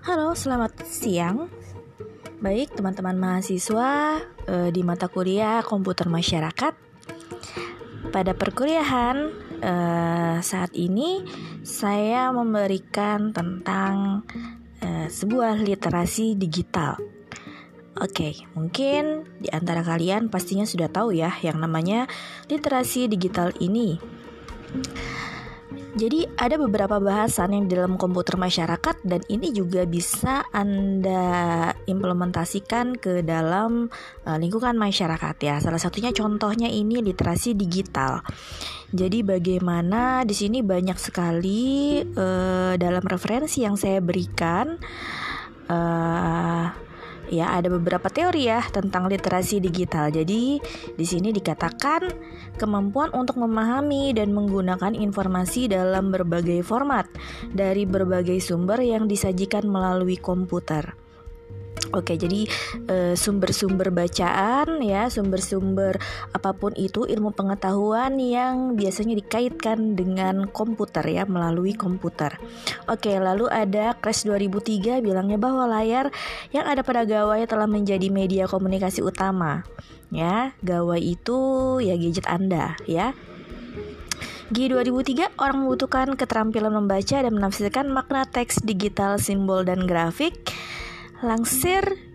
Halo, selamat siang. Baik, teman-teman mahasiswa eh, di mata kuliah Komputer Masyarakat. Pada perkuliahan eh, saat ini saya memberikan tentang eh, sebuah literasi digital. Oke, mungkin di antara kalian pastinya sudah tahu ya yang namanya literasi digital ini. Jadi ada beberapa bahasan yang di dalam komputer masyarakat dan ini juga bisa Anda implementasikan ke dalam uh, lingkungan masyarakat ya. Salah satunya contohnya ini literasi digital. Jadi bagaimana di sini banyak sekali uh, dalam referensi yang saya berikan uh, ya ada beberapa teori ya tentang literasi digital. Jadi di sini dikatakan kemampuan untuk memahami dan menggunakan informasi dalam berbagai format dari berbagai sumber yang disajikan melalui komputer. Oke, jadi eh, sumber-sumber bacaan ya, sumber-sumber apa pun itu ilmu pengetahuan yang biasanya dikaitkan dengan komputer ya melalui komputer. Oke, lalu ada Crash 2003 bilangnya bahwa layar yang ada pada gawai telah menjadi media komunikasi utama. Ya, gawai itu ya gadget Anda ya. G2003 orang membutuhkan keterampilan membaca dan menafsirkan makna teks digital, simbol dan grafik Langsir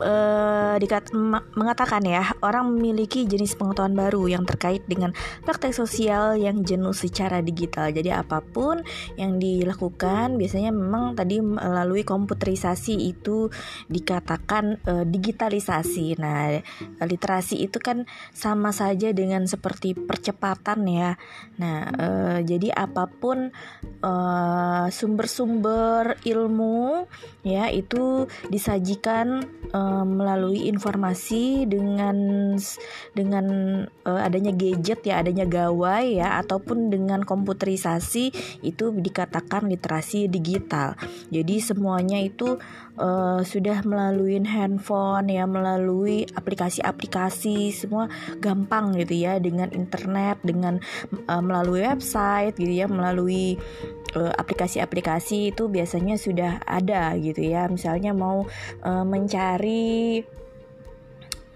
uh, dikat mengatakan ya orang memiliki jenis pengetahuan baru yang terkait dengan praktek sosial yang jenuh secara digital. Jadi apa pun yang dilakukan biasanya memang tadi melalui komputerisasi itu dikatakan uh, digitalisasi. Nah, literasi itu kan sama saja dengan seperti percepatan ya. Nah, uh, jadi apa pun sumber-sumber ilmu ya itu disajikan melalui informasi dengan dengan uh, adanya gadget ya adanya gawai ya ataupun dengan komputerisasi itu dikatakan literasi digital. Jadi semuanya itu uh, sudah melalui handphone ya melalui aplikasi-aplikasi semua gampang gitu ya dengan internet dengan uh, melalui website gitu ya melalui aplikasi-aplikasi itu biasanya sudah ada gitu ya. Misalnya mau uh, mencari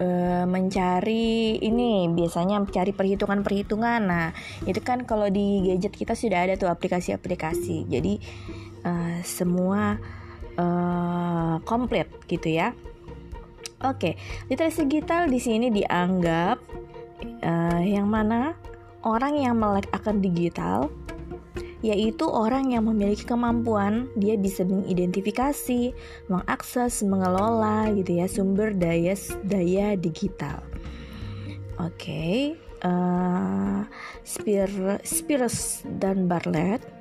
uh, mencari ini biasanya mencari perhitungan-perhitungan. Nah itu kan kalau di gadget kita sudah ada tuh aplikasi-aplikasi. Jadi uh, semua uh, gitu ya oke literasi digital di sini dianggap uh, yang mana orang yang melek akan digital yaitu orang yang memiliki kemampuan dia bisa mengidentifikasi, mengakses, mengelola gitu ya sumber daya daya digital. Oke, okay. uh, eh, Spears dan Bartlett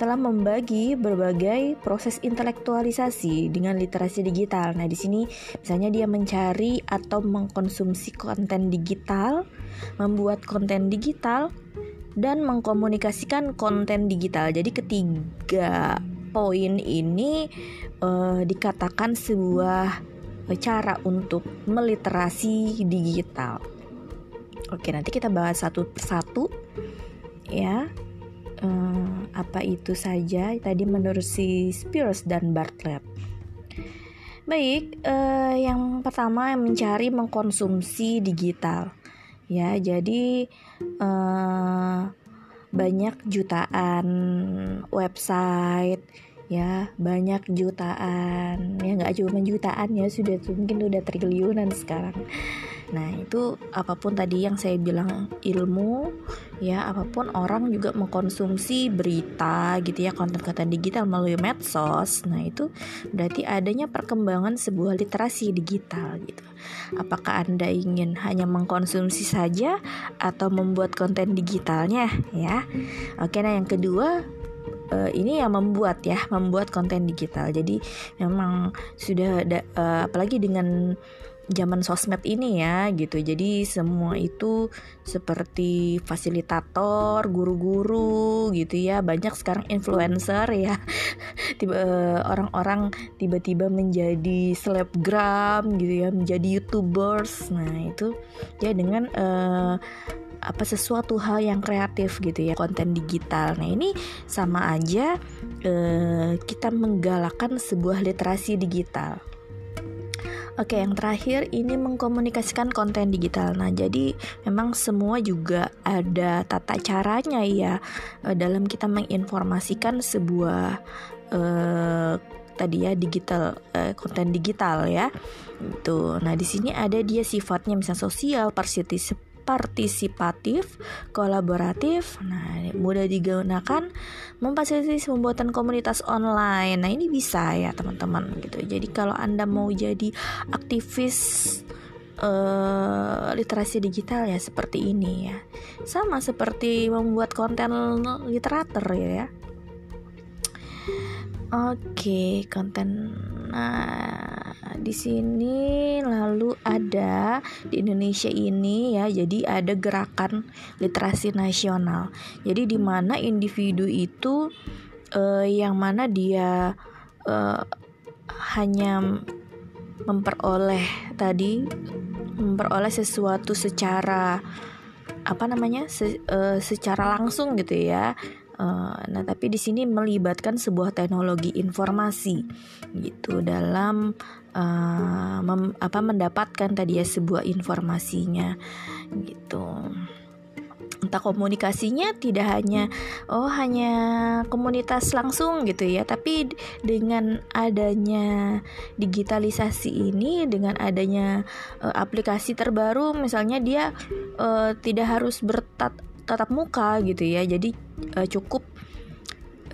telah membagi berbagai proses intelektualisasi dengan literasi digital. Nah, di sini misalnya dia mencari atau mengkonsumsi konten digital, membuat konten digital, dan mengkomunikasikan konten digital. Jadi ketiga poin ini uh, dikatakan sebuah cara untuk meliterasi digital. Oke, nanti kita bahas satu persatu ya. Uh, apa itu saja tadi menurut si Spears dan Bartlett. Baik, uh, yang pertama mencari mengkonsumsi digital ya jadi uh, banyak jutaan website ya banyak jutaan ya nggak cuma jutaan ya sudah mungkin udah triliunan sekarang Nah, itu apa pun tadi yang saya bilang ilmu, ya apa pun orang juga mengkonsumsi berita gitu ya, konten-konten digital melalui medsos. Nah, itu berarti adanya perkembangan sebuah literasi digital gitu. Apakah Anda ingin hanya mengkonsumsi saja atau membuat konten digitalnya ya? Oke, nah yang kedua uh, ini yang membuat ya membuat konten digital jadi memang sudah ada uh, apalagi dengan zaman sosmed ini ya gitu. Jadi semua itu seperti fasilitator, guru-guru gitu ya. Banyak sekarang influencer ya. Tiba eh, orang-orang tiba-tiba menjadi selebgram gitu ya, menjadi YouTubers. Nah, itu ya dengan uh, apa sesuatu hal yang kreatif gitu ya konten digital nah ini sama aja eh, kita menggalakkan sebuah literasi digital Oke, yang terakhir ini mengkomunikasikan konten digital. Nah, jadi memang semua juga ada tata caranya ya eh, dalam kita menginformasikan sebuah eh, tadi ya digital eh, konten digital ya. Itu. Nah, di sini ada dia sifatnya misalnya sosial, partisipatif, kolaboratif, nah mudah digunakan, memfasilitasi pembuatan komunitas online. Nah ini bisa ya teman-teman gitu. Jadi kalau anda mau jadi aktivis uh, literasi digital ya seperti ini ya, sama seperti membuat konten literatur ya. Oke, konten. Nah, di sini lalu ada di Indonesia ini ya, jadi ada gerakan literasi nasional. Jadi di mana individu itu eh, yang mana dia eh, hanya memperoleh tadi memperoleh sesuatu secara apa namanya se, uh, secara langsung gitu ya nah, tapi di sini melibatkan sebuah teknologi informasi gitu dalam uh, mem, apa mendapatkan tadi ya sebuah informasinya gitu. Entah komunikasinya tidak hanya oh hanya komunitas langsung gitu ya, tapi dengan adanya digitalisasi ini dengan adanya uh, aplikasi terbaru misalnya dia uh, tidak harus bertat tatap muka gitu ya jadi uh, cukup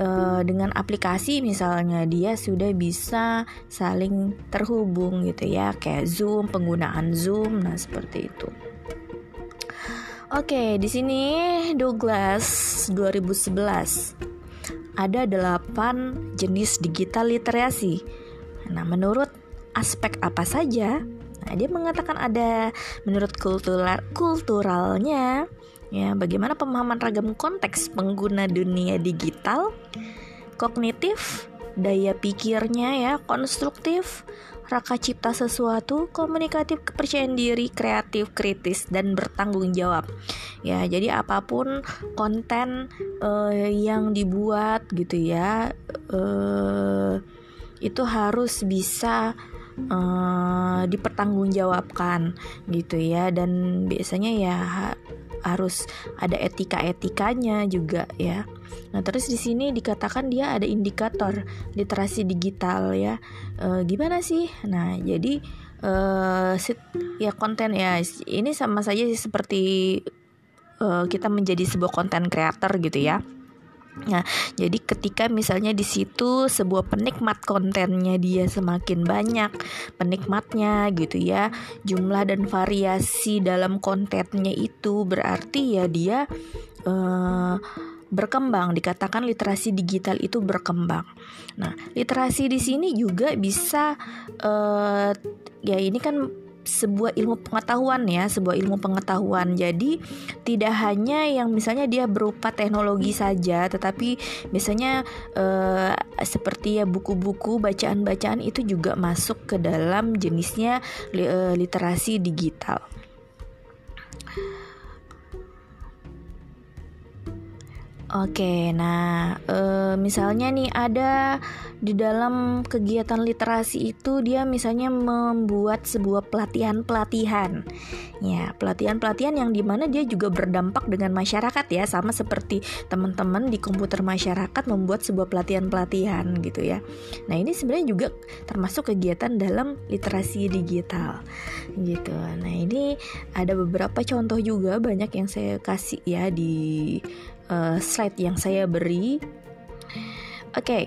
uh, dengan aplikasi misalnya dia sudah bisa saling terhubung gitu ya kayak Zoom penggunaan Zoom nah seperti itu Oke, di sini Douglas 2011 ada 8 jenis digital literasi. Nah, menurut aspek apa saja? Nah, dia mengatakan ada menurut kultural kulturalnya, Ya, bagaimana pemahaman ragam konteks pengguna dunia digital, kognitif, daya pikirnya ya, konstruktif, raka cipta sesuatu, komunikatif, kepercayaan diri, kreatif, kritis, dan bertanggung jawab. Ya, jadi apa pun konten uh, yang dibuat gitu ya, uh, itu harus bisa uh, dipertanggungjawabkan gitu ya, dan biasanya ya harus ada etika-etikanya juga ya. Nah, terus di sini dikatakan dia ada indikator literasi digital ya. E, gimana sih? Nah, jadi e, sit, ya konten ya ini sama saja seperti e, kita menjadi sebuah konten creator gitu ya. Nah, jadi ketika misalnya di situ sebuah penikmat kontennya dia semakin banyak penikmatnya gitu ya, jumlah dan variasi dalam kontennya itu berarti ya dia uh, berkembang dikatakan literasi digital itu berkembang. Nah, literasi di sini juga bisa uh, ya ini kan sebuah ilmu pengetahuan ya, sebuah ilmu pengetahuan. Jadi tidak hanya yang misalnya dia berupa teknologi saja, tetapi misalnya eh, seperti ya buku-buku, bacaan-bacaan itu juga masuk ke dalam jenisnya eh, literasi digital. Oke, nah e, misalnya nih ada di dalam kegiatan literasi itu dia misalnya membuat sebuah pelatihan-pelatihan, ya pelatihan-pelatihan yang di mana dia juga berdampak dengan masyarakat ya, sama seperti teman-teman di komputer masyarakat membuat sebuah pelatihan-pelatihan gitu ya. Nah ini sebenarnya juga termasuk kegiatan dalam literasi digital, gitu. Nah ini ada beberapa contoh juga banyak yang saya kasih ya di uh, slide yang saya beri. Oke, okay.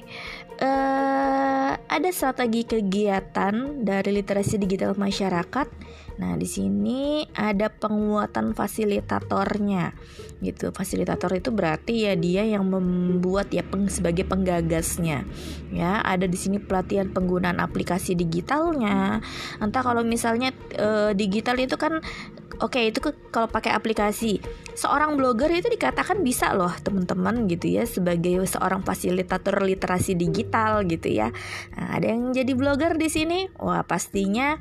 uh, eh, ada strategi kegiatan dari literasi digital masyarakat Nah, di sini ada penguatan fasilitatornya. Gitu. Fasilitator itu berarti ya dia yang membuat ya peng, sebagai penggagasnya. Ya, ada di sini pelatihan penggunaan aplikasi digitalnya. Entah kalau misalnya e, digital itu kan oke itu kalau pakai aplikasi. Seorang blogger itu dikatakan bisa loh, teman-teman gitu ya sebagai seorang fasilitator literasi digital gitu ya. Nah, ada yang jadi blogger di sini? Wah, pastinya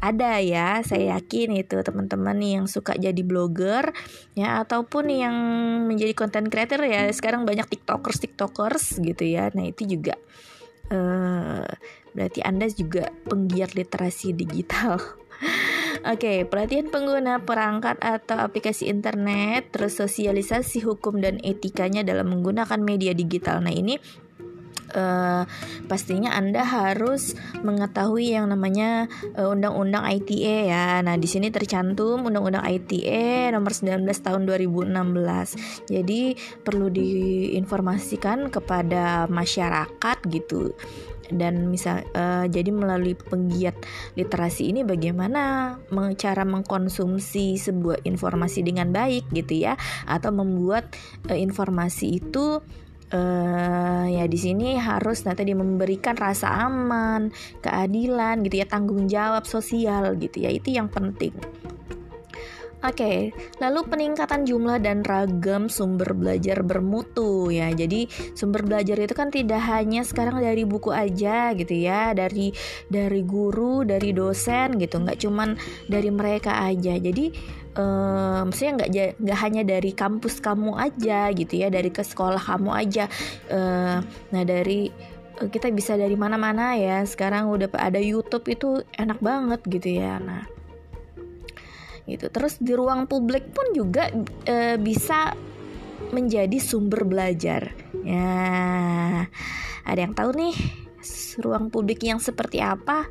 ada ya saya yakin itu teman-teman yang suka jadi blogger ya ataupun yang menjadi content creator ya. Sekarang banyak tiktokers tiktokers gitu ya. Nah itu juga uh, berarti anda juga penggiat literasi digital. Oke, okay, pelatihan pengguna perangkat atau aplikasi internet, terus sosialisasi hukum dan etikanya dalam menggunakan media digital. Nah, ini uh, pastinya Anda harus mengetahui yang namanya uh, Undang-Undang ITE ya. Nah, di sini tercantum Undang-Undang ITE nomor 19 tahun 2016. Jadi perlu diinformasikan kepada masyarakat gitu dan misal uh, jadi melalui penggiat literasi ini bagaimana cara mengkonsumsi sebuah informasi dengan baik gitu ya atau membuat uh, informasi itu uh, ya di sini harus nanti dia memberikan rasa aman, keadilan gitu ya, tanggung jawab sosial gitu ya. Itu yang penting. Oke, okay, lalu peningkatan jumlah dan ragam sumber belajar bermutu ya. Jadi sumber belajar itu kan tidak hanya sekarang dari buku aja gitu ya, dari dari guru, dari dosen gitu, nggak cuman dari mereka aja. Jadi uh, maksudnya nggak nggak hanya dari kampus kamu aja gitu ya dari ke sekolah kamu aja. Uh, nah dari uh, kita bisa dari mana-mana ya. Sekarang udah ada YouTube itu enak banget gitu ya. Nah gitu. Terus di ruang publik pun juga uh, bisa menjadi sumber belajar. Ya ada yang tahu nih ruang publik yang seperti apa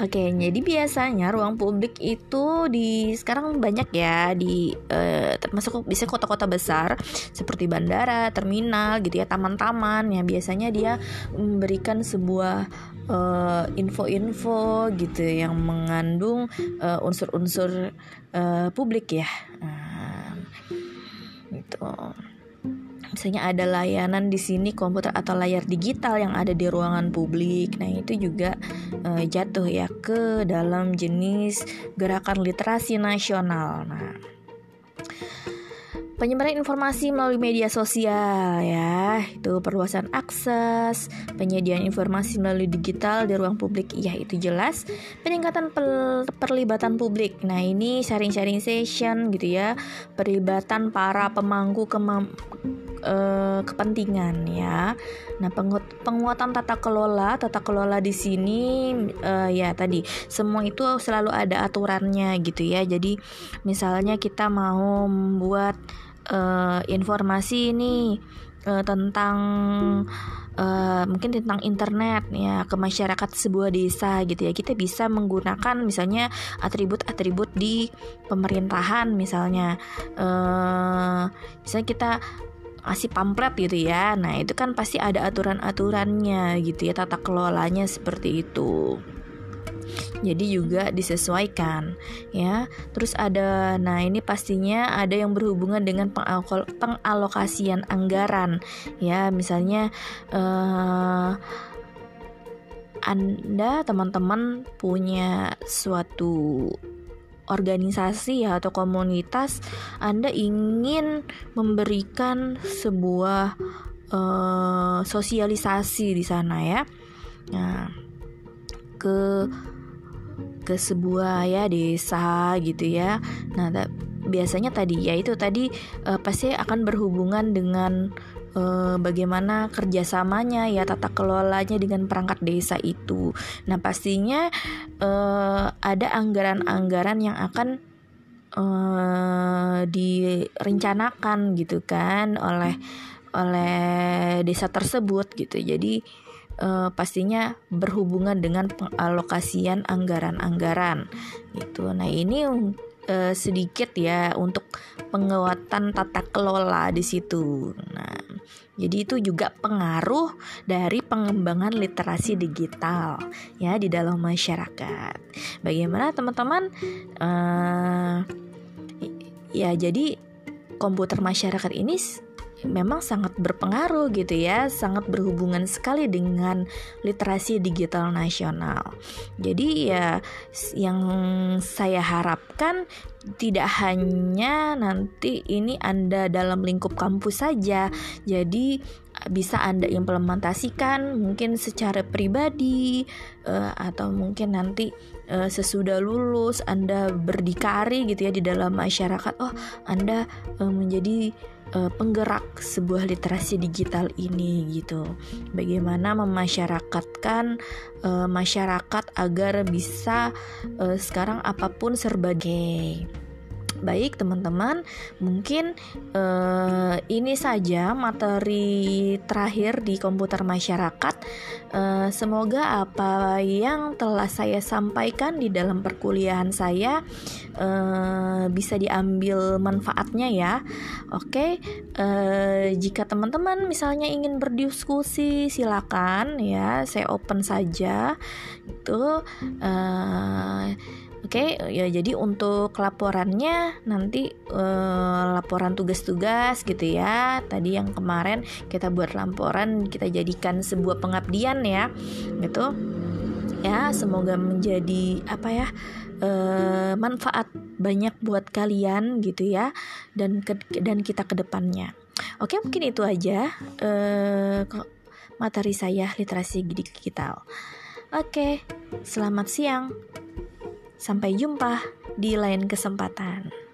Oke, jadi biasanya ruang publik itu di sekarang banyak ya di uh, termasuk bisa kota-kota besar seperti bandara, terminal gitu ya, taman-taman. Ya biasanya dia memberikan sebuah uh, info-info gitu yang mengandung uh, unsur-unsur uh, publik ya. Uh, gitu misalnya ada layanan di sini komputer atau layar digital yang ada di ruangan publik. Nah, itu juga uh, jatuh ya ke dalam jenis gerakan literasi nasional. Nah, penyebaran informasi melalui media sosial ya. Itu perluasan akses penyediaan informasi melalui digital di ruang publik. Ya itu jelas. Peningkatan perlibatan publik. Nah ini sharing-sharing session gitu ya. Perlibatan para pemangku kemam uh, kepentingan ya. Nah, penguatan tata kelola, tata kelola di sini uh, ya tadi semua itu selalu ada aturannya gitu ya. Jadi misalnya kita mau membuat uh, informasi ini uh, tentang uh, mungkin tentang internet ya ke masyarakat sebuah desa gitu ya kita bisa menggunakan misalnya atribut-atribut di pemerintahan misalnya uh, misalnya kita ngasih pamflet gitu ya. Nah, itu kan pasti ada aturan-aturannya gitu ya, tata kelolanya seperti itu. Jadi juga disesuaikan ya. Terus ada nah ini pastinya ada yang berhubungan dengan pengalokasian anggaran ya. Misalnya eh anda teman-teman punya suatu organisasi ya atau komunitas Anda ingin memberikan sebuah uh, sosialisasi di sana ya. Nah, ke ke sebuah ya desa gitu ya. Nah, biasanya tadi ya itu tadi uh, pasti akan berhubungan dengan uh, bagaimana kerjasamanya ya tata kelolanya dengan perangkat desa itu. Nah pastinya uh, ada anggaran-anggaran yang akan uh, direncanakan gitu kan oleh oleh desa tersebut gitu. Jadi uh, pastinya berhubungan dengan pengalokasian anggaran-anggaran gitu. Nah ini uh, sedikit ya untuk penguatan tata kelola di situ. Nah, jadi itu juga pengaruh dari pengembangan literasi digital ya di dalam masyarakat. Bagaimana teman-teman? Uh, ya jadi komputer masyarakat ini memang sangat berpengaruh gitu ya, sangat berhubungan sekali dengan literasi digital nasional. Jadi ya yang saya harapkan tidak hanya nanti ini Anda dalam lingkup kampus saja. Jadi bisa Anda implementasikan mungkin secara pribadi uh, atau mungkin nanti uh, sesudah lulus Anda berdikari gitu ya di dalam masyarakat oh Anda uh, menjadi uh, penggerak sebuah literasi digital ini gitu. Bagaimana memasyarakatkan uh, masyarakat agar bisa uh, sekarang apa pun serba gay. Baik teman-teman, mungkin uh, ini saja materi terakhir di komputer masyarakat. Uh, semoga apa yang telah saya sampaikan di dalam perkuliahan saya uh, bisa diambil manfaatnya ya. Oke, uh, jika teman-teman misalnya ingin berdiskusi, silakan ya, saya open saja. Itu. Uh, Oke, okay, ya jadi untuk laporannya nanti uh, laporan tugas-tugas gitu ya. Tadi yang kemarin kita buat laporan kita jadikan sebuah pengabdian ya. Gitu. Ya, semoga menjadi apa ya? Uh, manfaat banyak buat kalian gitu ya dan ke, dan kita ke depannya. Oke, mungkin itu aja uh, materi saya literasi digital. Oke, selamat siang. Sampai jumpa di lain kesempatan.